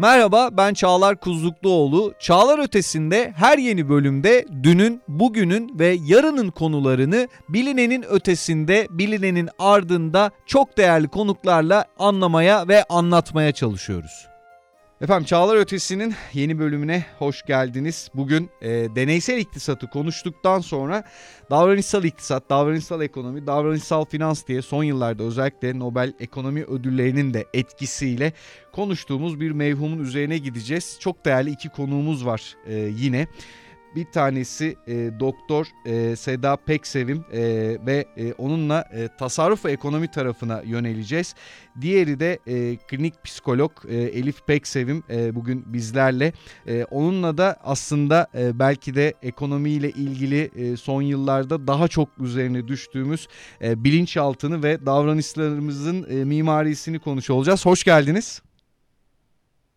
Merhaba ben Çağlar Kuzlukluoğlu. Çağlar Ötesi'nde her yeni bölümde dünün, bugünün ve yarının konularını bilinenin ötesinde, bilinenin ardında çok değerli konuklarla anlamaya ve anlatmaya çalışıyoruz. Efendim Çağlar Ötesi'nin yeni bölümüne hoş geldiniz. Bugün e, deneysel iktisatı konuştuktan sonra davranışsal iktisat, davranışsal ekonomi, davranışsal finans diye son yıllarda özellikle Nobel Ekonomi Ödülleri'nin de etkisiyle konuştuğumuz bir mevhumun üzerine gideceğiz. Çok değerli iki konuğumuz var e, yine. Bir tanesi e, Doktor e, Seda Peksevim e, ve e, onunla e, tasarruf ve ekonomi tarafına yöneleceğiz. Diğeri de e, klinik psikolog e, Elif Peksevim e, bugün bizlerle. E, onunla da aslında e, belki de ekonomiyle ilgili e, son yıllarda daha çok üzerine düştüğümüz e, bilinçaltını ve davranışlarımızın e, mimarisini konuşuyor olacağız. Hoş geldiniz.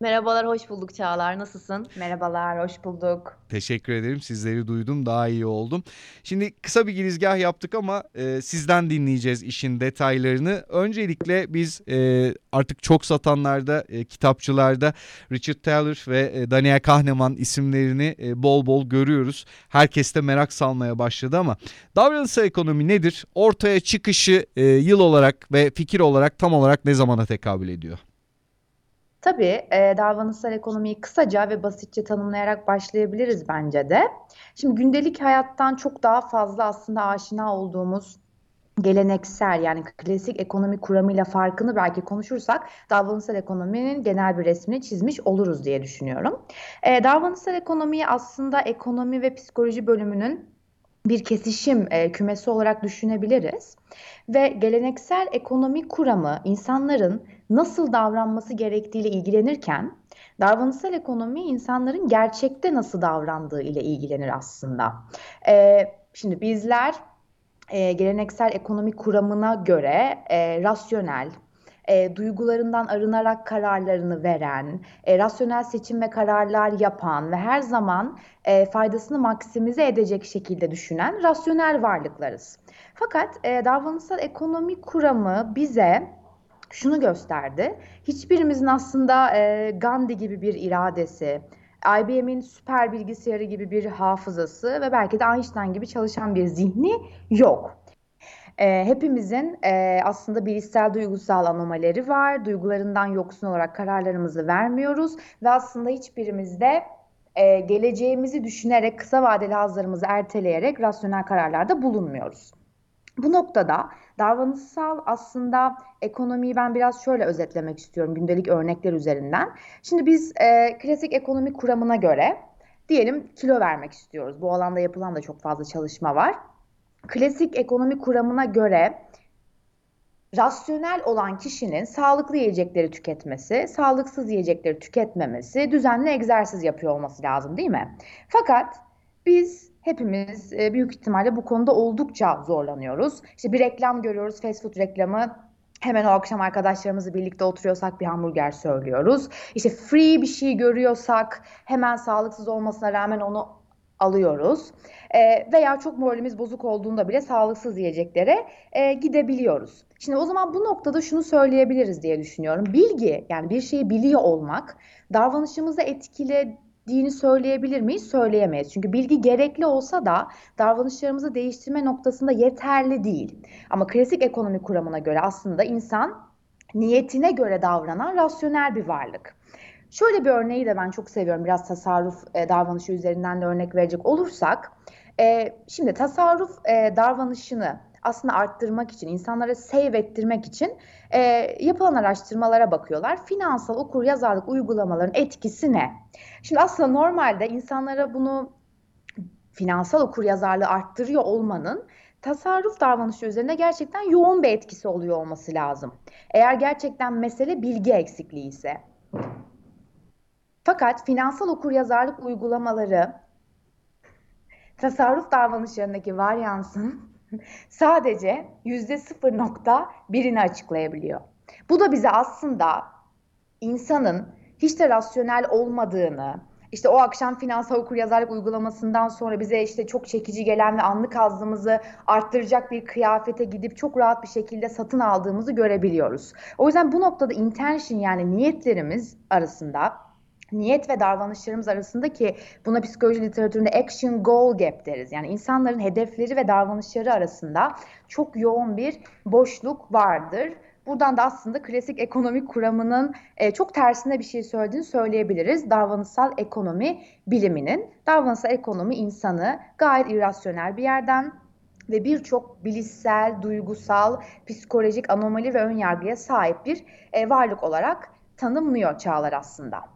Merhabalar, hoş bulduk Çağlar. Nasılsın? Merhabalar, hoş bulduk. Teşekkür ederim. Sizleri duydum, daha iyi oldum. Şimdi kısa bir girizgah yaptık ama e, sizden dinleyeceğiz işin detaylarını. Öncelikle biz e, artık çok satanlarda, e, kitapçılarda Richard Taylor ve e, Daniel Kahneman isimlerini e, bol bol görüyoruz. Herkes de merak salmaya başladı ama davranışsal ekonomi nedir? Ortaya çıkışı e, yıl olarak ve fikir olarak tam olarak ne zamana tekabül ediyor? Tabii e, davranışsal ekonomiyi kısaca ve basitçe tanımlayarak başlayabiliriz bence de. Şimdi gündelik hayattan çok daha fazla aslında aşina olduğumuz geleneksel yani klasik ekonomi kuramıyla farkını belki konuşursak davranışsal ekonominin genel bir resmini çizmiş oluruz diye düşünüyorum. E, davranışsal ekonomiyi aslında ekonomi ve psikoloji bölümünün bir kesişim e, kümesi olarak düşünebiliriz. Ve geleneksel ekonomi kuramı insanların nasıl davranması gerektiğiyle ilgilenirken davranışsal ekonomi insanların gerçekte nasıl davrandığı ile ilgilenir aslında. E, şimdi bizler e, geleneksel ekonomi kuramına göre e, rasyonel, e, duygularından arınarak kararlarını veren, e, rasyonel seçim ve kararlar yapan ve her zaman e, faydasını maksimize edecek şekilde düşünen rasyonel varlıklarız. Fakat e, davranışsal ekonomi kuramı bize şunu gösterdi. Hiçbirimizin aslında e, Gandhi gibi bir iradesi, IBM'in süper bilgisayarı gibi bir hafızası ve belki de Einstein gibi çalışan bir zihni yok. E, hepimizin e, aslında bilişsel duygusal anomalileri var. Duygularından yoksun olarak kararlarımızı vermiyoruz ve aslında hiçbirimiz de e, geleceğimizi düşünerek kısa vadeli hazlarımızı erteleyerek rasyonel kararlarda bulunmuyoruz. Bu noktada davranışsal aslında ekonomiyi ben biraz şöyle özetlemek istiyorum gündelik örnekler üzerinden. Şimdi biz e, klasik ekonomi kuramına göre diyelim kilo vermek istiyoruz. Bu alanda yapılan da çok fazla çalışma var klasik ekonomi kuramına göre rasyonel olan kişinin sağlıklı yiyecekleri tüketmesi, sağlıksız yiyecekleri tüketmemesi, düzenli egzersiz yapıyor olması lazım değil mi? Fakat biz hepimiz e, büyük ihtimalle bu konuda oldukça zorlanıyoruz. İşte bir reklam görüyoruz, fast food reklamı. Hemen o akşam arkadaşlarımızla birlikte oturuyorsak bir hamburger söylüyoruz. İşte free bir şey görüyorsak hemen sağlıksız olmasına rağmen onu alıyoruz. E, veya çok moralimiz bozuk olduğunda bile sağlıksız yiyeceklere e, gidebiliyoruz. Şimdi o zaman bu noktada şunu söyleyebiliriz diye düşünüyorum. Bilgi yani bir şeyi biliyor olmak davranışımızı etkilediğini söyleyebilir miyiz? Söyleyemeyiz. Çünkü bilgi gerekli olsa da davranışlarımızı değiştirme noktasında yeterli değil. Ama klasik ekonomi kuramına göre aslında insan niyetine göre davranan rasyonel bir varlık. Şöyle bir örneği de ben çok seviyorum. Biraz tasarruf e, davranışı üzerinden de örnek verecek olursak. E, şimdi tasarruf e, davranışını aslında arttırmak için, insanlara save ettirmek için e, yapılan araştırmalara bakıyorlar. Finansal okur yazarlık uygulamaların etkisi ne? Şimdi aslında normalde insanlara bunu finansal okur yazarlığı arttırıyor olmanın tasarruf davranışı üzerinde gerçekten yoğun bir etkisi oluyor olması lazım. Eğer gerçekten mesele bilgi eksikliği ise. Fakat finansal okuryazarlık uygulamaları tasarruf davranışlarındaki varyansın sadece yüzde 0.1'ini açıklayabiliyor. Bu da bize aslında insanın hiç de rasyonel olmadığını, işte o akşam finansal okuryazarlık uygulamasından sonra bize işte çok çekici gelen ve anlık hazzımızı arttıracak bir kıyafete gidip çok rahat bir şekilde satın aldığımızı görebiliyoruz. O yüzden bu noktada intention yani niyetlerimiz arasında niyet ve davranışlarımız arasındaki buna psikoloji literatüründe action goal gap deriz. Yani insanların hedefleri ve davranışları arasında çok yoğun bir boşluk vardır. Buradan da aslında klasik ekonomik kuramının e, çok tersine bir şey söylediğini söyleyebiliriz. Davranışsal ekonomi biliminin. Davranışsal ekonomi insanı gayet irrasyonel bir yerden ve birçok bilişsel, duygusal, psikolojik anomali ve önyargıya sahip bir e, varlık olarak tanımlıyor Çağlar aslında.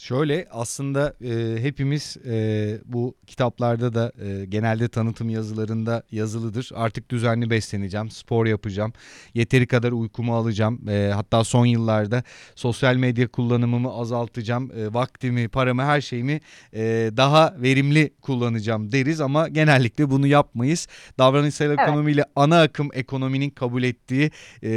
Şöyle aslında e, hepimiz e, bu kitaplarda da e, genelde tanıtım yazılarında yazılıdır. Artık düzenli besleneceğim, spor yapacağım, yeteri kadar uykumu alacağım. E, hatta son yıllarda sosyal medya kullanımımı azaltacağım, e, vaktimi, paramı, her şeyimi e, daha verimli kullanacağım deriz ama genellikle bunu yapmayız. Davranışsal evet. ekonomiyle ana akım ekonominin kabul ettiği e,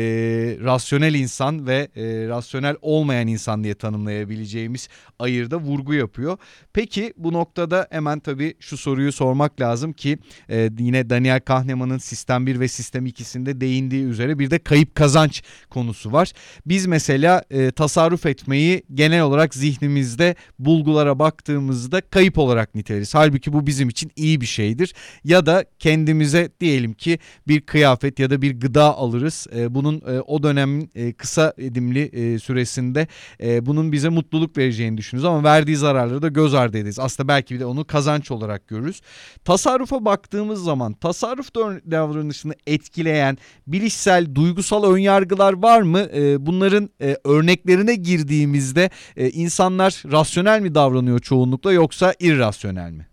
rasyonel insan ve e, rasyonel olmayan insan diye tanımlayabileceğimiz ayırda vurgu yapıyor. Peki bu noktada hemen tabii şu soruyu sormak lazım ki e, yine Daniel Kahneman'ın Sistem 1 ve Sistem 2'sinde değindiği üzere bir de kayıp kazanç konusu var. Biz mesela e, tasarruf etmeyi genel olarak zihnimizde bulgulara baktığımızda kayıp olarak niteleriz. Halbuki bu bizim için iyi bir şeydir. Ya da kendimize diyelim ki bir kıyafet ya da bir gıda alırız. E, bunun e, o dönemin e, kısa edimli e, süresinde e, bunun bize mutluluk vereceğini düşünürüz ama verdiği zararları da göz ardı ederiz. Aslında belki bir de onu kazanç olarak görürüz. Tasarrufa baktığımız zaman tasarruf davranışını etkileyen bilişsel, duygusal önyargılar var mı? Ee, bunların e, örneklerine girdiğimizde e, insanlar rasyonel mi davranıyor çoğunlukla yoksa irrasyonel mi?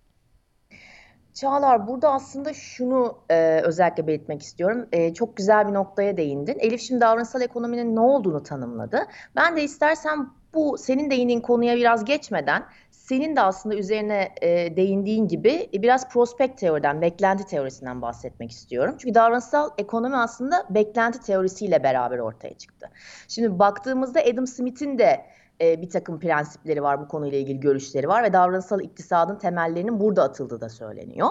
Çağlar burada aslında şunu e, özellikle belirtmek istiyorum. E, çok güzel bir noktaya değindin. Elif şimdi davranışsal ekonominin ne olduğunu tanımladı. Ben de istersen bu senin değindiğin konuya biraz geçmeden senin de aslında üzerine e, değindiğin gibi e, biraz prospekt teoriden, beklenti teorisinden bahsetmek istiyorum. Çünkü davranışsal ekonomi aslında beklenti teorisiyle beraber ortaya çıktı. Şimdi baktığımızda Adam Smith'in de e, bir takım prensipleri var bu konuyla ilgili görüşleri var ve davranışsal iktisadın temellerinin burada atıldığı da söyleniyor.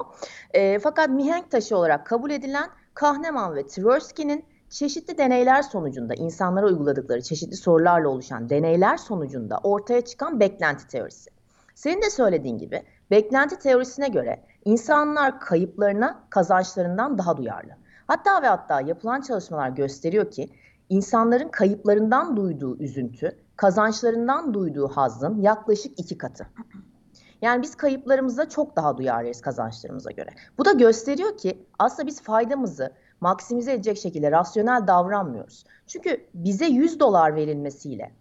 E, fakat mihenk taşı olarak kabul edilen Kahneman ve Tversky'nin çeşitli deneyler sonucunda insanlara uyguladıkları çeşitli sorularla oluşan deneyler sonucunda ortaya çıkan beklenti teorisi. Senin de söylediğin gibi beklenti teorisine göre insanlar kayıplarına kazançlarından daha duyarlı. Hatta ve hatta yapılan çalışmalar gösteriyor ki insanların kayıplarından duyduğu üzüntü kazançlarından duyduğu hazzın yaklaşık iki katı. Yani biz kayıplarımıza çok daha duyarlıyız kazançlarımıza göre. Bu da gösteriyor ki aslında biz faydamızı maksimize edecek şekilde rasyonel davranmıyoruz. Çünkü bize 100 dolar verilmesiyle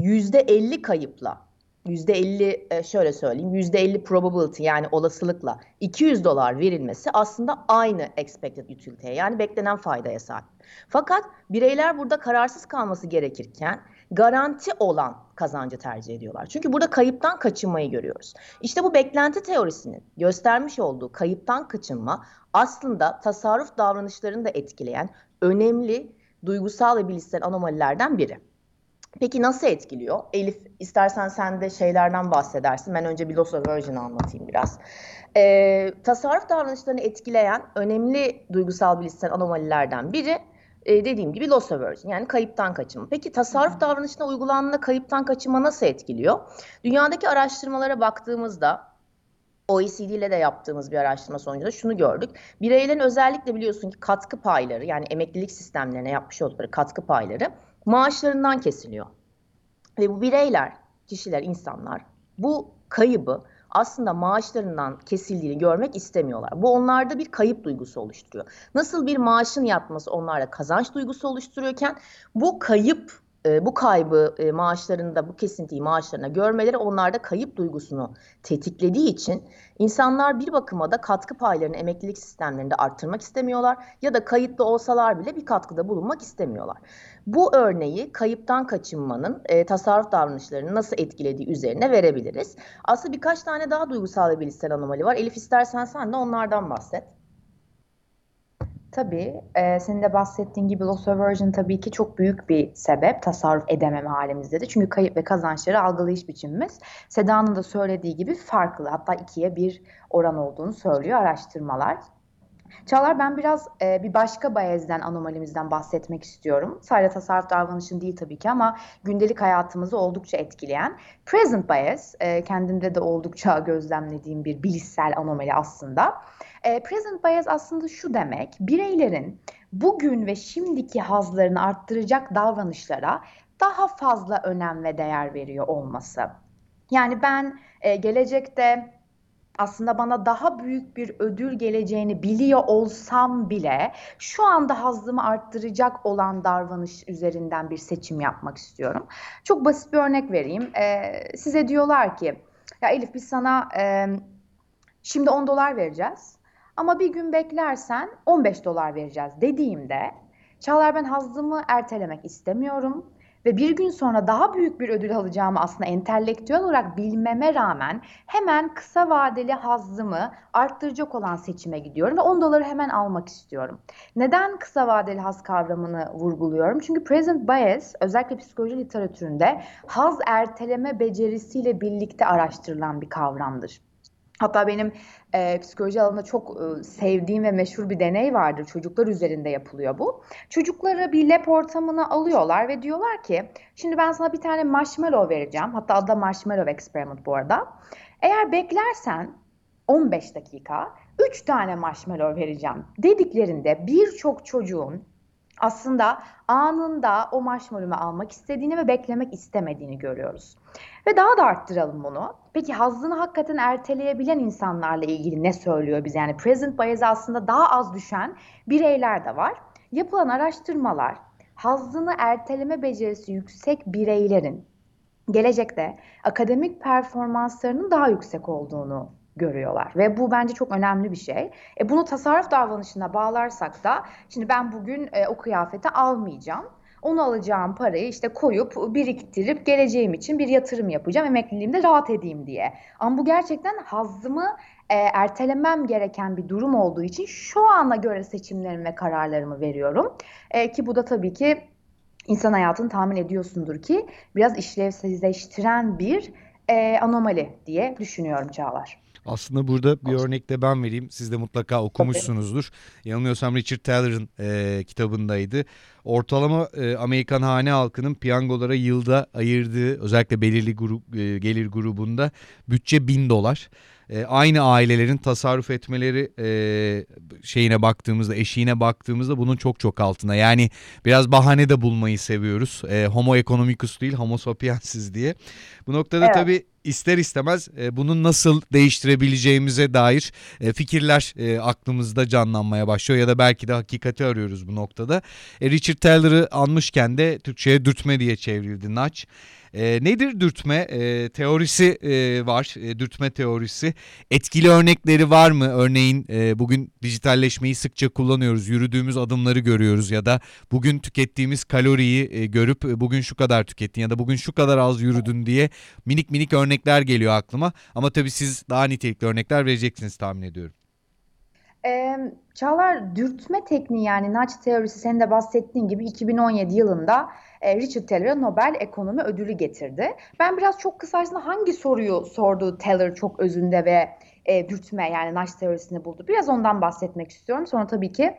%50 kayıpla %50 e, şöyle söyleyeyim %50 probability yani olasılıkla 200 dolar verilmesi aslında aynı expected utility'ye yani beklenen faydaya sahip. Fakat bireyler burada kararsız kalması gerekirken garanti olan kazancı tercih ediyorlar. Çünkü burada kayıptan kaçınmayı görüyoruz. İşte bu beklenti teorisinin göstermiş olduğu kayıptan kaçınma aslında tasarruf davranışlarını da etkileyen önemli duygusal ve bilişsel anomalilerden biri. Peki nasıl etkiliyor? Elif istersen sen de şeylerden bahsedersin. Ben önce bir loss aversion anlatayım biraz. Ee, tasarruf davranışlarını etkileyen önemli duygusal bilişsel anomalilerden biri e, dediğim gibi loss aversion yani kayıptan kaçınma. Peki tasarruf davranışına uygulandığında kayıptan kaçınma nasıl etkiliyor? Dünyadaki araştırmalara baktığımızda OECD ile de yaptığımız bir araştırma sonucunda şunu gördük. Bireylerin özellikle biliyorsun ki katkı payları yani emeklilik sistemlerine yapmış oldukları katkı payları maaşlarından kesiliyor. Ve bu bireyler, kişiler, insanlar bu kaybı aslında maaşlarından kesildiğini görmek istemiyorlar. Bu onlarda bir kayıp duygusu oluşturuyor. Nasıl bir maaşın yatması onlarda kazanç duygusu oluşturuyorken bu kayıp e, bu kaybı e, maaşlarında bu kesintiyi maaşlarına görmeleri onlarda kayıp duygusunu tetiklediği için insanlar bir bakıma da katkı paylarını emeklilik sistemlerinde arttırmak istemiyorlar ya da kayıtlı olsalar bile bir katkıda bulunmak istemiyorlar. Bu örneği kayıptan kaçınmanın e, tasarruf davranışlarını nasıl etkilediği üzerine verebiliriz. Aslında birkaç tane daha duygusal ve bilişsel anomali var. Elif istersen sen de onlardan bahset. Tabii, e, senin de bahsettiğin gibi loss aversion tabii ki çok büyük bir sebep tasarruf edememe halimizde de. Çünkü kayıp ve kazançları algılayış biçimimiz Seda'nın da söylediği gibi farklı. Hatta ikiye bir oran olduğunu söylüyor araştırmalar. Çağlar ben biraz e, bir başka Bayez'den anomalimizden bahsetmek istiyorum. Sadece tasarruf davranışın değil tabii ki ama gündelik hayatımızı oldukça etkileyen. Present bias e, kendimde de oldukça gözlemlediğim bir bilişsel anomali aslında. E, present bias aslında şu demek bireylerin bugün ve şimdiki hazlarını arttıracak davranışlara daha fazla önem ve değer veriyor olması. Yani ben e, gelecekte aslında bana daha büyük bir ödül geleceğini biliyor olsam bile şu anda hazzımı arttıracak olan davranış üzerinden bir seçim yapmak istiyorum. Çok basit bir örnek vereyim. Ee, size diyorlar ki ya Elif biz sana e, şimdi 10 dolar vereceğiz ama bir gün beklersen 15 dolar vereceğiz dediğimde Çağlar ben hazzımı ertelemek istemiyorum ve bir gün sonra daha büyük bir ödül alacağımı aslında entelektüel olarak bilmeme rağmen hemen kısa vadeli hazzımı arttıracak olan seçime gidiyorum ve 10 doları hemen almak istiyorum. Neden kısa vadeli haz kavramını vurguluyorum? Çünkü present bias özellikle psikoloji literatüründe haz erteleme becerisiyle birlikte araştırılan bir kavramdır. Hatta benim e, psikoloji alanında çok e, sevdiğim ve meşhur bir deney vardır. Çocuklar üzerinde yapılıyor bu. Çocukları bir lab ortamına alıyorlar ve diyorlar ki şimdi ben sana bir tane marshmallow vereceğim. Hatta adı da marshmallow experiment bu arada. Eğer beklersen 15 dakika 3 tane marshmallow vereceğim dediklerinde birçok çocuğun aslında anında o marshmallow'u almak istediğini ve beklemek istemediğini görüyoruz. Ve daha da arttıralım bunu. Peki hazzını hakikaten erteleyebilen insanlarla ilgili ne söylüyor bize? Yani present bias aslında daha az düşen bireyler de var. Yapılan araştırmalar hazzını erteleme becerisi yüksek bireylerin gelecekte akademik performanslarının daha yüksek olduğunu görüyorlar ve bu bence çok önemli bir şey. E bunu tasarruf davranışına bağlarsak da şimdi ben bugün e, o kıyafeti almayacağım. Onu alacağım parayı işte koyup biriktirip geleceğim için bir yatırım yapacağım emekliliğimde rahat edeyim diye. Ama bu gerçekten hazzımı e, ertelemem gereken bir durum olduğu için şu ana göre seçimlerimi ve kararlarımı veriyorum. E, ki bu da tabii ki insan hayatını tahmin ediyorsundur ki biraz işlevsizleştiren bir e, anomali diye düşünüyorum Çağlar. Aslında burada bir örnek de ben vereyim. Siz de mutlaka okumuşsunuzdur. Tabii. Yanılmıyorsam Richard Taylor'ın e, kitabındaydı. Ortalama e, Amerikan hane halkının piyangolara yılda ayırdığı özellikle belirli grup, e, gelir grubunda bütçe bin dolar e, aynı ailelerin tasarruf etmeleri e, şeyine baktığımızda, eşiğine baktığımızda bunun çok çok altına. Yani biraz bahane de bulmayı seviyoruz. E, homo economicus değil, homo sapiensis diye. Bu noktada evet. tabii ister istemez e, bunun nasıl değiştirebileceğimize dair e, fikirler e, aklımızda canlanmaya başlıyor ya da belki de hakikati arıyoruz bu noktada. E, Richard Taylor'ı anmışken de Türkçe'ye dürtme diye çevrildi Naç. E, nedir dürtme? E, teorisi e, var, e, dürtme teorisi. Etkili örnekleri var mı? Örneğin e, bugün dijitalleşmeyi sıkça kullanıyoruz. Yürüdüğümüz adımları görüyoruz ya da bugün tükettiğimiz kaloriyi e, görüp e, bugün şu kadar tükettin ya da bugün şu kadar az yürüdün diye minik minik örnekler geliyor aklıma. Ama tabii siz daha nitelikli örnekler vereceksiniz tahmin ediyorum. Ee, Çağlar dürtme tekniği yani Nudge teorisi senin de bahsettiğin gibi 2017 yılında e, Richard Taylor'a Nobel Ekonomi Ödülü getirdi. Ben biraz çok kısa hangi soruyu sordu Taylor çok özünde ve e, dürtme yani Nudge teorisini buldu. Biraz ondan bahsetmek istiyorum. Sonra tabii ki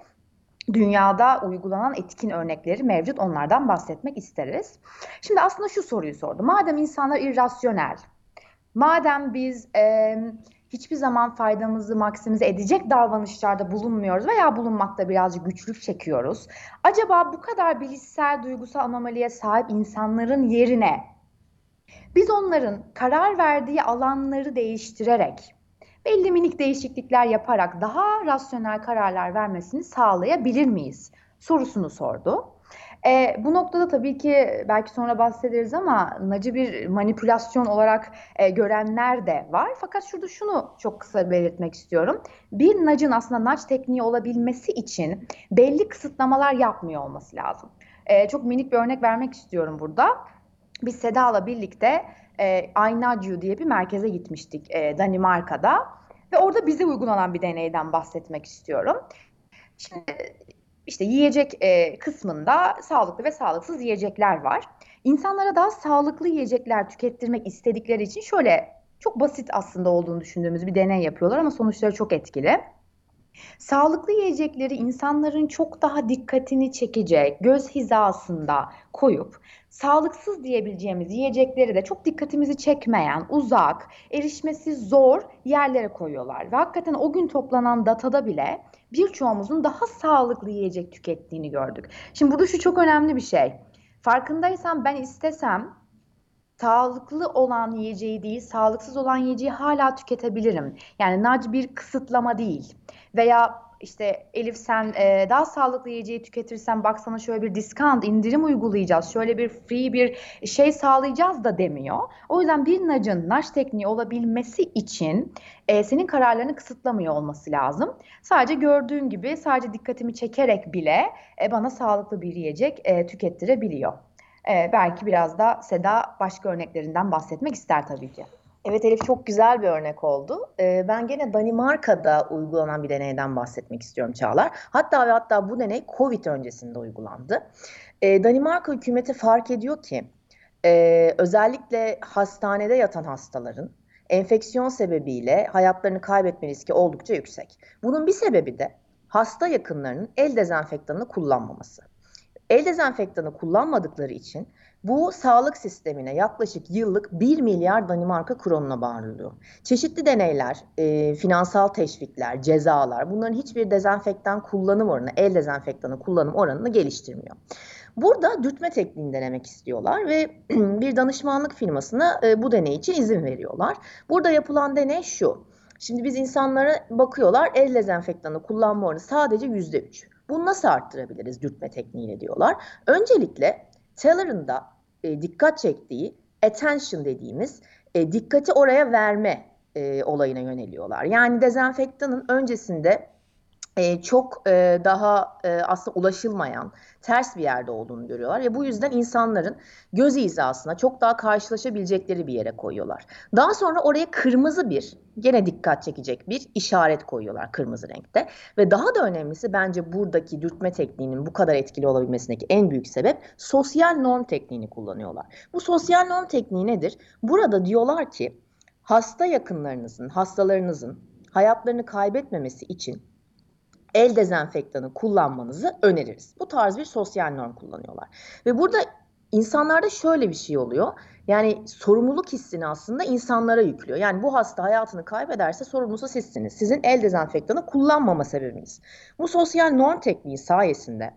dünyada uygulanan etkin örnekleri mevcut onlardan bahsetmek isteriz. Şimdi aslında şu soruyu sordu. Madem insanlar irrasyonel, madem biz e, hiçbir zaman faydamızı maksimize edecek davranışlarda bulunmuyoruz veya bulunmakta birazcık güçlük çekiyoruz. Acaba bu kadar bilişsel duygusal anomaliye sahip insanların yerine biz onların karar verdiği alanları değiştirerek belli minik değişiklikler yaparak daha rasyonel kararlar vermesini sağlayabilir miyiz? sorusunu sordu. E, bu noktada tabii ki belki sonra bahsederiz ama nacı bir manipülasyon olarak e, görenler de var. Fakat şurada şunu çok kısa belirtmek istiyorum. Bir nacın aslında naç tekniği olabilmesi için belli kısıtlamalar yapmıyor olması lazım. E, çok minik bir örnek vermek istiyorum burada. Biz Seda'la birlikte e, Aynacı diye bir merkeze gitmiştik e, Danimarka'da. Ve orada bize uygulanan bir deneyden bahsetmek istiyorum. Şimdi işte yiyecek e, kısmında sağlıklı ve sağlıksız yiyecekler var. İnsanlara daha sağlıklı yiyecekler tükettirmek istedikleri için şöyle çok basit aslında olduğunu düşündüğümüz bir deney yapıyorlar ama sonuçları çok etkili. Sağlıklı yiyecekleri insanların çok daha dikkatini çekecek, göz hizasında koyup sağlıksız diyebileceğimiz yiyecekleri de çok dikkatimizi çekmeyen, uzak, erişmesi zor yerlere koyuyorlar. Ve hakikaten o gün toplanan datada bile birçoğumuzun daha sağlıklı yiyecek tükettiğini gördük. Şimdi burada şu çok önemli bir şey. Farkındaysan ben istesem sağlıklı olan yiyeceği değil, sağlıksız olan yiyeceği hala tüketebilirim. Yani nac bir kısıtlama değil. Veya işte Elif sen e, daha sağlıklı yiyeceği tüketirsen bak sana şöyle bir discount, indirim uygulayacağız. Şöyle bir free bir şey sağlayacağız da demiyor. O yüzden bir nacın naş tekniği olabilmesi için e, senin kararlarını kısıtlamıyor olması lazım. Sadece gördüğün gibi sadece dikkatimi çekerek bile e, bana sağlıklı bir yiyecek e, tükettirebiliyor. E, belki biraz da Seda başka örneklerinden bahsetmek ister tabii ki. Evet Elif çok güzel bir örnek oldu. Ee, ben gene Danimarka'da uygulanan bir deneyden bahsetmek istiyorum Çağlar. Hatta ve hatta bu deney Covid öncesinde uygulandı. Ee, Danimarka hükümeti fark ediyor ki e, özellikle hastanede yatan hastaların enfeksiyon sebebiyle hayatlarını kaybetme riski oldukça yüksek. Bunun bir sebebi de hasta yakınlarının el dezenfektanını kullanmaması. El dezenfektanı kullanmadıkları için bu sağlık sistemine yaklaşık yıllık 1 milyar Danimarka kronuna bağırılıyor. Çeşitli deneyler, e, finansal teşvikler, cezalar bunların hiçbir dezenfektan kullanım oranı, el dezenfektanı kullanım oranını geliştirmiyor. Burada dürtme tekniğini denemek istiyorlar ve bir danışmanlık firmasına e, bu deney için izin veriyorlar. Burada yapılan deney şu. Şimdi biz insanlara bakıyorlar el dezenfektanı kullanma oranı sadece %3. Bunu nasıl arttırabiliriz dürtme tekniğiyle diyorlar. Öncelikle Taylor'ın da e, dikkat çektiği attention dediğimiz e, dikkati oraya verme e, olayına yöneliyorlar. Yani dezenfektanın öncesinde e, çok e, daha e, aslında ulaşılmayan ters bir yerde olduğunu görüyorlar ve bu yüzden insanların göz hizasına çok daha karşılaşabilecekleri bir yere koyuyorlar. Daha sonra oraya kırmızı bir gene dikkat çekecek bir işaret koyuyorlar kırmızı renkte ve daha da önemlisi bence buradaki dürtme tekniğinin bu kadar etkili olabilmesindeki en büyük sebep sosyal norm tekniğini kullanıyorlar. Bu sosyal norm tekniği nedir? Burada diyorlar ki hasta yakınlarınızın, hastalarınızın hayatlarını kaybetmemesi için el dezenfektanı kullanmanızı öneririz. Bu tarz bir sosyal norm kullanıyorlar. Ve burada insanlarda şöyle bir şey oluyor. Yani sorumluluk hissini aslında insanlara yüklüyor. Yani bu hasta hayatını kaybederse sorumlusu sizsiniz. Sizin el dezenfektanı kullanmama sebebiniz. Bu sosyal norm tekniği sayesinde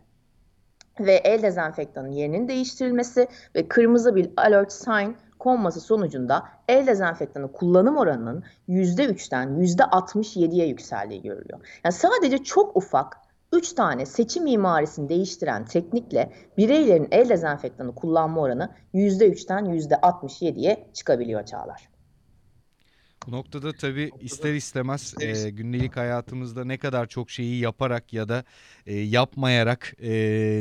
ve el dezenfektanın yerinin değiştirilmesi ve kırmızı bir alert sign konması sonucunda el dezenfektanı kullanım oranının %3'ten %67'ye yükseldiği görülüyor. Yani sadece çok ufak 3 tane seçim mimarisini değiştiren teknikle bireylerin el dezenfektanı kullanma oranı %3'ten %67'ye çıkabiliyor Çağlar. Bu noktada tabii ister istemez e, gündelik hayatımızda ne kadar çok şeyi yaparak ya da e, yapmayarak e,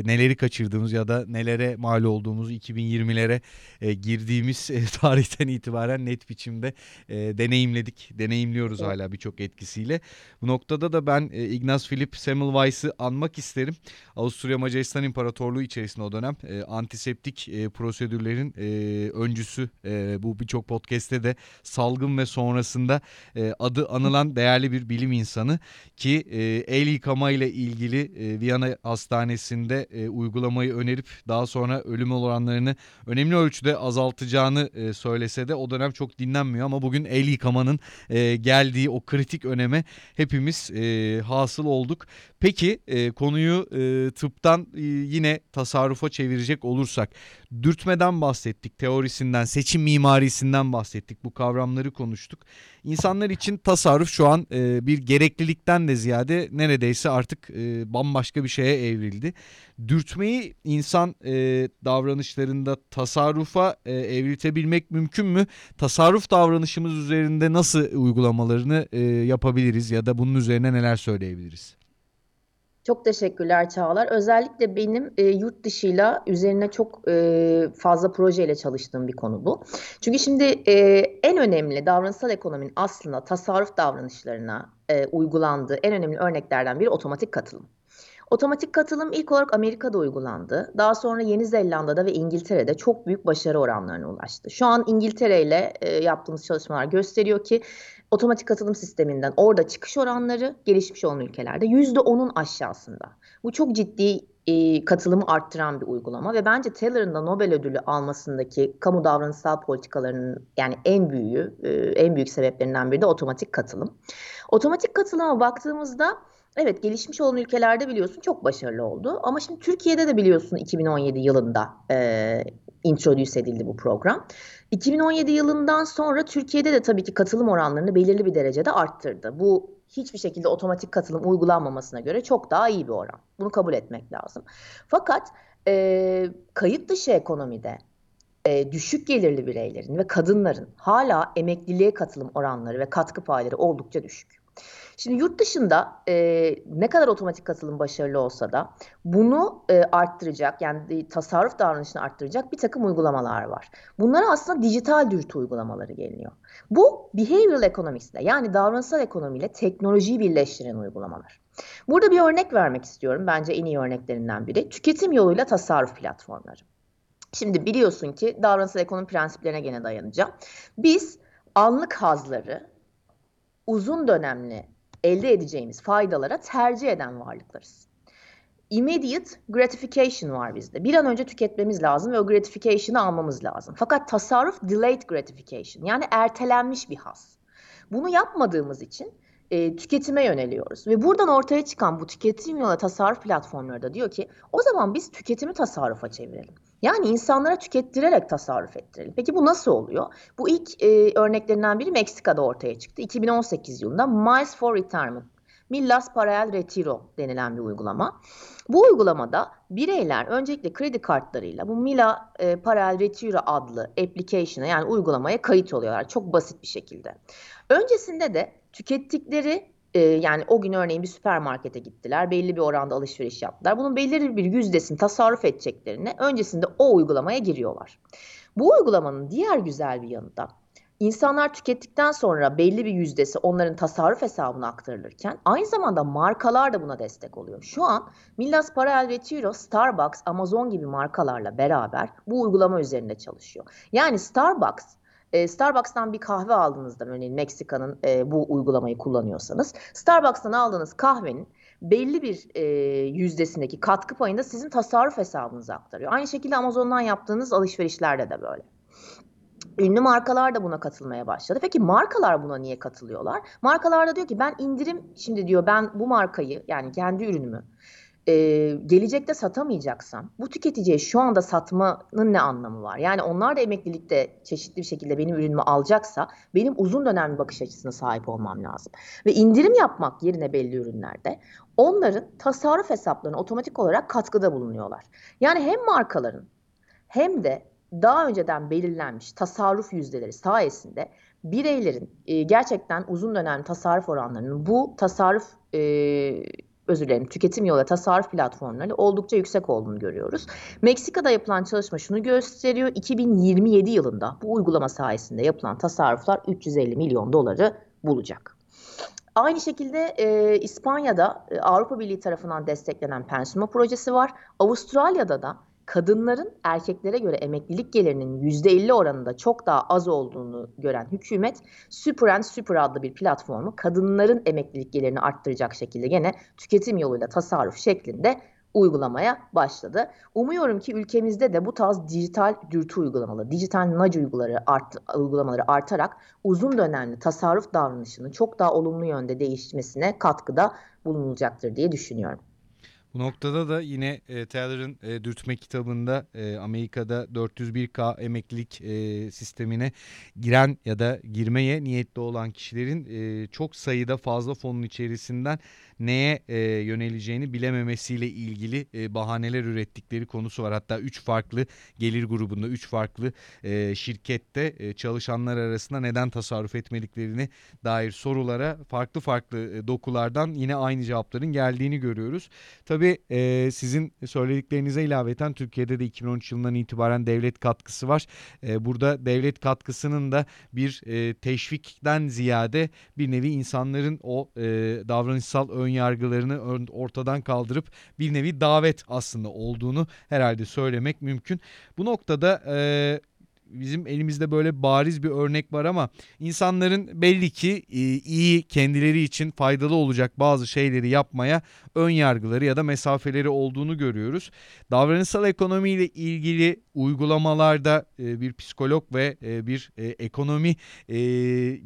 neleri kaçırdığımız ya da nelere mal olduğumuzu 2020'lere e, girdiğimiz e, tarihten itibaren net biçimde e, deneyimledik. Deneyimliyoruz evet. hala birçok etkisiyle. Bu noktada da ben e, Ignaz Philipp Semmelweis'i anmak isterim. Avusturya Macaristan İmparatorluğu içerisinde o dönem e, antiseptik e, prosedürlerin e, öncüsü. E, bu birçok podcast'te de salgın ve sonra sonrasında e, adı anılan değerli bir bilim insanı ki e, el yıkama ile ilgili e, Viyana Hastanesi'nde e, uygulamayı önerip daha sonra ölüm oranlarını önemli ölçüde azaltacağını e, söylese de o dönem çok dinlenmiyor ama bugün el yıkamanın e, geldiği o kritik öneme hepimiz e, hasıl olduk. Peki e, konuyu e, tıptan e, yine tasarrufa çevirecek olursak dürtmeden bahsettik, teorisinden, seçim mimarisinden bahsettik. Bu kavramları konuştuk. İnsanlar için tasarruf şu an e, bir gereklilikten de ziyade neredeyse artık e, bambaşka bir şeye evrildi. Dürtmeyi insan e, davranışlarında tasarrufa e, evriltebilmek mümkün mü? Tasarruf davranışımız üzerinde nasıl uygulamalarını e, yapabiliriz ya da bunun üzerine neler söyleyebiliriz? Çok teşekkürler Çağlar. Özellikle benim e, yurt dışıyla üzerine çok e, fazla projeyle çalıştığım bir konu bu. Çünkü şimdi e, en önemli davranışsal ekonominin aslında tasarruf davranışlarına e, uygulandığı en önemli örneklerden biri otomatik katılım. Otomatik katılım ilk olarak Amerika'da uygulandı. Daha sonra Yeni Zelanda'da ve İngiltere'de çok büyük başarı oranlarına ulaştı. Şu an İngiltere ile e, yaptığımız çalışmalar gösteriyor ki otomatik katılım sisteminden orada çıkış oranları gelişmiş olan ülkelerde %10'un aşağısında. Bu çok ciddi e, katılımı arttıran bir uygulama ve bence Taylor'ın da Nobel ödülü almasındaki kamu davranışsal politikalarının yani en büyüğü, e, en büyük sebeplerinden biri de otomatik katılım. Otomatik katılıma baktığımızda evet gelişmiş olan ülkelerde biliyorsun çok başarılı oldu ama şimdi Türkiye'de de biliyorsun 2017 yılında e, introduce edildi bu program. 2017 yılından sonra Türkiye'de de tabii ki katılım oranlarını belirli bir derecede arttırdı. Bu hiçbir şekilde otomatik katılım uygulanmamasına göre çok daha iyi bir oran. Bunu kabul etmek lazım. Fakat e, kayıt dışı ekonomide e, düşük gelirli bireylerin ve kadınların hala emekliliğe katılım oranları ve katkı payları oldukça düşük. Şimdi yurt dışında e, ne kadar otomatik katılım başarılı olsa da bunu e, arttıracak yani tasarruf davranışını arttıracak bir takım uygulamalar var. Bunlara aslında dijital dürtü uygulamaları geliniyor. Bu behavioral economics'le yani davranışsal ekonomiyle teknolojiyi birleştiren uygulamalar. Burada bir örnek vermek istiyorum. Bence en iyi örneklerinden biri. Tüketim yoluyla tasarruf platformları. Şimdi biliyorsun ki davranışsal ekonomi prensiplerine gene dayanacağım. Biz anlık hazları uzun dönemli elde edeceğimiz faydalara tercih eden varlıklarız. Immediate gratification var bizde. Bir an önce tüketmemiz lazım ve o gratification'ı almamız lazım. Fakat tasarruf delayed gratification yani ertelenmiş bir haz. Bunu yapmadığımız için e, tüketime yöneliyoruz. Ve buradan ortaya çıkan bu tüketim yola tasarruf platformları da diyor ki o zaman biz tüketimi tasarrufa çevirelim. Yani insanlara tükettirerek tasarruf ettirelim. Peki bu nasıl oluyor? Bu ilk e, örneklerinden biri Meksika'da ortaya çıktı. 2018 yılında Miles for Retirement, Millas para el Retiro denilen bir uygulama. Bu uygulamada bireyler öncelikle kredi kartlarıyla bu Mila e, Paralel Retiro adlı application'a yani uygulamaya kayıt oluyorlar çok basit bir şekilde. Öncesinde de tükettikleri e, yani o gün örneğin bir süpermarkete gittiler. Belli bir oranda alışveriş yaptılar. Bunun belirli bir yüzdesini tasarruf edeceklerine öncesinde o uygulamaya giriyorlar. Bu uygulamanın diğer güzel bir yanı da İnsanlar tükettikten sonra belli bir yüzdesi onların tasarruf hesabına aktarılırken aynı zamanda markalar da buna destek oluyor. Şu an Millas Paralel Retiro, Starbucks, Amazon gibi markalarla beraber bu uygulama üzerinde çalışıyor. Yani Starbucks e, Starbucks'tan bir kahve aldığınızda örneğin Meksika'nın e, bu uygulamayı kullanıyorsanız Starbucks'tan aldığınız kahvenin belli bir e, yüzdesindeki katkı payını da sizin tasarruf hesabınıza aktarıyor. Aynı şekilde Amazon'dan yaptığınız alışverişlerde de böyle. Ünlü markalar da buna katılmaya başladı. Peki markalar buna niye katılıyorlar? Markalar da diyor ki ben indirim şimdi diyor ben bu markayı yani kendi ürünümü e, gelecekte satamayacaksam bu tüketiciye şu anda satmanın ne anlamı var? Yani onlar da emeklilikte çeşitli bir şekilde benim ürünümü alacaksa benim uzun dönemli bakış açısına sahip olmam lazım. Ve indirim yapmak yerine belli ürünlerde onların tasarruf hesaplarına otomatik olarak katkıda bulunuyorlar. Yani hem markaların hem de daha önceden belirlenmiş tasarruf yüzdeleri sayesinde bireylerin e, gerçekten uzun dönem tasarruf oranlarının bu tasarruf e, özür dilerim tüketim yolu tasarruf platformları oldukça yüksek olduğunu görüyoruz. Meksika'da yapılan çalışma şunu gösteriyor. 2027 yılında bu uygulama sayesinde yapılan tasarruflar 350 milyon doları bulacak. Aynı şekilde e, İspanya'da e, Avrupa Birliği tarafından desteklenen Pensuma projesi var. Avustralya'da da kadınların erkeklere göre emeklilik gelirinin %50 oranında çok daha az olduğunu gören hükümet Super and Super adlı bir platformu kadınların emeklilik gelirini arttıracak şekilde gene tüketim yoluyla tasarruf şeklinde uygulamaya başladı. Umuyorum ki ülkemizde de bu tarz dijital dürtü uygulamaları, dijital nudge uygulamaları, art, uygulamaları artarak uzun dönemli tasarruf davranışının çok daha olumlu yönde değişmesine katkıda bulunulacaktır diye düşünüyorum. Bu noktada da yine e, Taylor'ın e, Dürtme kitabında e, Amerika'da 401k emeklilik e, sistemine giren ya da girmeye niyetli olan kişilerin e, çok sayıda fazla fonun içerisinden neye e, yöneleceğini bilememesiyle ilgili e, bahaneler ürettikleri konusu var. Hatta 3 farklı gelir grubunda 3 farklı e, şirkette e, çalışanlar arasında neden tasarruf etmediklerini dair sorulara farklı farklı e, dokulardan yine aynı cevapların geldiğini görüyoruz. Tabii e, sizin söylediklerinize ilaveten Türkiye'de de 2013 yılından itibaren devlet katkısı var. E, burada devlet katkısının da bir e, teşvikten ziyade bir nevi insanların o e, davranışsal ön yargılarını ortadan kaldırıp bir nevi davet aslında olduğunu herhalde söylemek mümkün. Bu noktada e, bizim elimizde böyle bariz bir örnek var ama insanların belli ki e, iyi kendileri için faydalı olacak bazı şeyleri yapmaya ön yargıları ya da mesafeleri olduğunu görüyoruz. Davranışsal ekonomi ile ilgili uygulamalarda e, bir psikolog ve e, bir ekonomi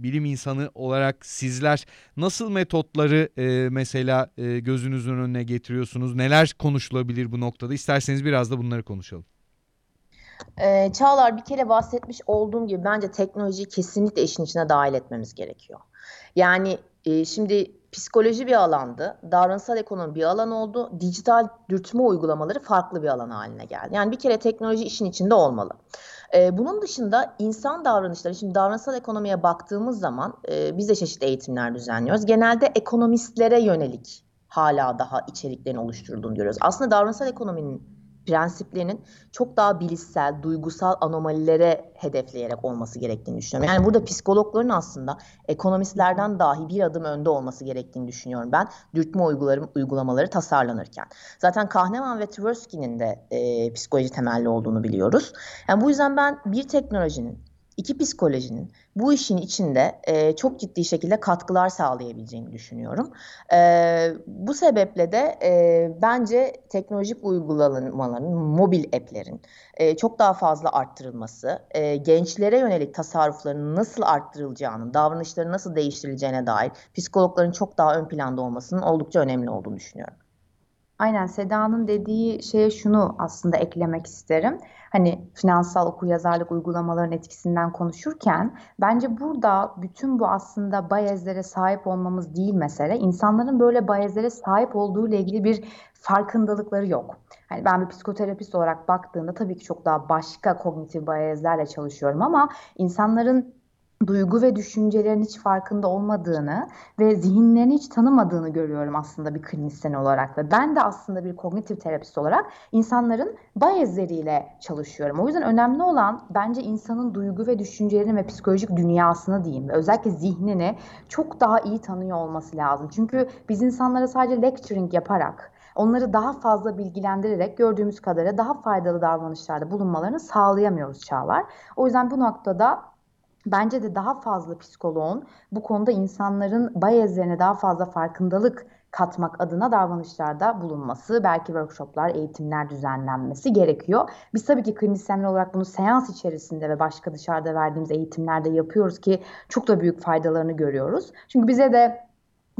bilim insanı olarak sizler nasıl metotları mesela gözünüzün önüne getiriyorsunuz? Neler konuşulabilir bu noktada? İsterseniz biraz da bunları konuşalım. Ee, Çağlar bir kere bahsetmiş olduğum gibi bence teknolojiyi kesinlikle işin içine dahil etmemiz gerekiyor. Yani e, şimdi psikoloji bir alandı, davranışsal ekonomi bir alan oldu, dijital dürtme uygulamaları farklı bir alan haline geldi. Yani bir kere teknoloji işin içinde olmalı. Ee, bunun dışında insan davranışları, şimdi davranışsal ekonomiye baktığımız zaman e, biz de çeşitli eğitimler düzenliyoruz. Genelde ekonomistlere yönelik hala daha içeriklerin oluşturulduğunu görüyoruz. Aslında davranışsal ekonominin prensiplerinin çok daha bilişsel, duygusal anomalilere hedefleyerek olması gerektiğini düşünüyorum. Yani burada psikologların aslında ekonomistlerden dahi bir adım önde olması gerektiğini düşünüyorum ben dürtme uyguları, uygulamaları tasarlanırken. Zaten Kahneman ve Tversky'nin de e, psikoloji temelli olduğunu biliyoruz. Yani bu yüzden ben bir teknolojinin iki psikolojinin bu işin içinde e, çok ciddi şekilde katkılar sağlayabileceğini düşünüyorum. E, bu sebeple de e, bence teknolojik uygulamaların, mobil app'lerin e, çok daha fazla arttırılması, e, gençlere yönelik tasarrufların nasıl arttırılacağını, davranışların nasıl değiştirileceğine dair psikologların çok daha ön planda olmasının oldukça önemli olduğunu düşünüyorum. Aynen Seda'nın dediği şeye şunu aslında eklemek isterim. Hani finansal okuyazarlık uygulamaların etkisinden konuşurken bence burada bütün bu aslında bayezlere sahip olmamız değil mesele. İnsanların böyle bayezlere sahip olduğu ile ilgili bir farkındalıkları yok. Hani ben bir psikoterapist olarak baktığımda tabii ki çok daha başka kognitif bayezlerle çalışıyorum ama insanların duygu ve düşüncelerin hiç farkında olmadığını ve zihinlerini hiç tanımadığını görüyorum aslında bir klinisyen olarak ve ben de aslında bir kognitif terapist olarak insanların bayezleriyle çalışıyorum. O yüzden önemli olan bence insanın duygu ve düşüncelerini ve psikolojik dünyasını diyeyim ve özellikle zihnini çok daha iyi tanıyor olması lazım. Çünkü biz insanlara sadece lecturing yaparak onları daha fazla bilgilendirerek gördüğümüz kadarıyla daha faydalı davranışlarda bulunmalarını sağlayamıyoruz Çağlar. O yüzden bu noktada Bence de daha fazla psikoloğun bu konuda insanların bayezlerine daha fazla farkındalık katmak adına davranışlarda bulunması, belki workshoplar, eğitimler düzenlenmesi gerekiyor. Biz tabii ki klinisyenler olarak bunu seans içerisinde ve başka dışarıda verdiğimiz eğitimlerde yapıyoruz ki çok da büyük faydalarını görüyoruz. Çünkü bize de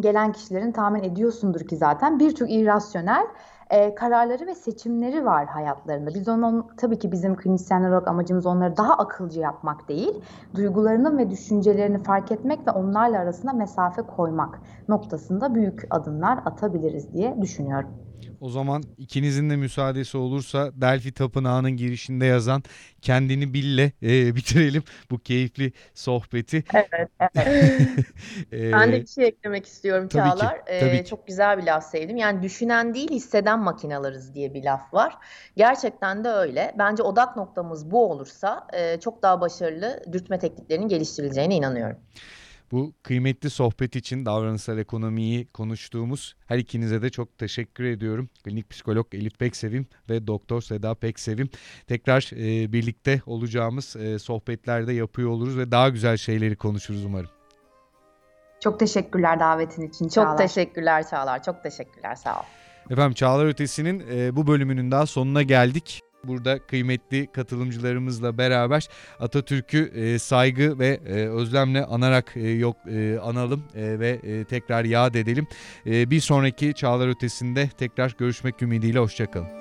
gelen kişilerin tahmin ediyorsundur ki zaten birçok irrasyonel e, kararları ve seçimleri var hayatlarında. Biz onun tabii ki bizim klinisyenler olarak amacımız onları daha akılcı yapmak değil, duygularını ve düşüncelerini fark etmek ve onlarla arasında mesafe koymak noktasında büyük adımlar atabiliriz diye düşünüyorum. O zaman ikinizin de müsaadesi olursa Delphi Tapınağı'nın girişinde yazan kendini bille e, bitirelim bu keyifli sohbeti. Evet, evet. e, ben de bir şey eklemek istiyorum tabii Çağlar. Ki, tabii ee, ki. Çok güzel bir laf sevdim. Yani düşünen değil hisseden makinalarız diye bir laf var. Gerçekten de öyle. Bence odak noktamız bu olursa e, çok daha başarılı dürtme tekniklerinin geliştirileceğine inanıyorum. Bu kıymetli sohbet için davranışsal ekonomiyi konuştuğumuz her ikinize de çok teşekkür ediyorum. Klinik psikolog Elif Peksevim ve Doktor Seda Peksevim. Tekrar e, birlikte olacağımız e, sohbetlerde yapıyor oluruz ve daha güzel şeyleri konuşuruz umarım. Çok teşekkürler davetin için Çağlar. Çok teşekkürler Çağlar. Çok teşekkürler. Sağ ol. Efendim Çağlar Ötesi'nin e, bu bölümünün daha sonuna geldik. Burada kıymetli katılımcılarımızla beraber Atatürk'ü e, saygı ve e, özlemle anarak e, yok e, analım e, ve e, tekrar yad edelim. E, bir sonraki Çağlar Ötesi'nde tekrar görüşmek ümidiyle hoşçakalın.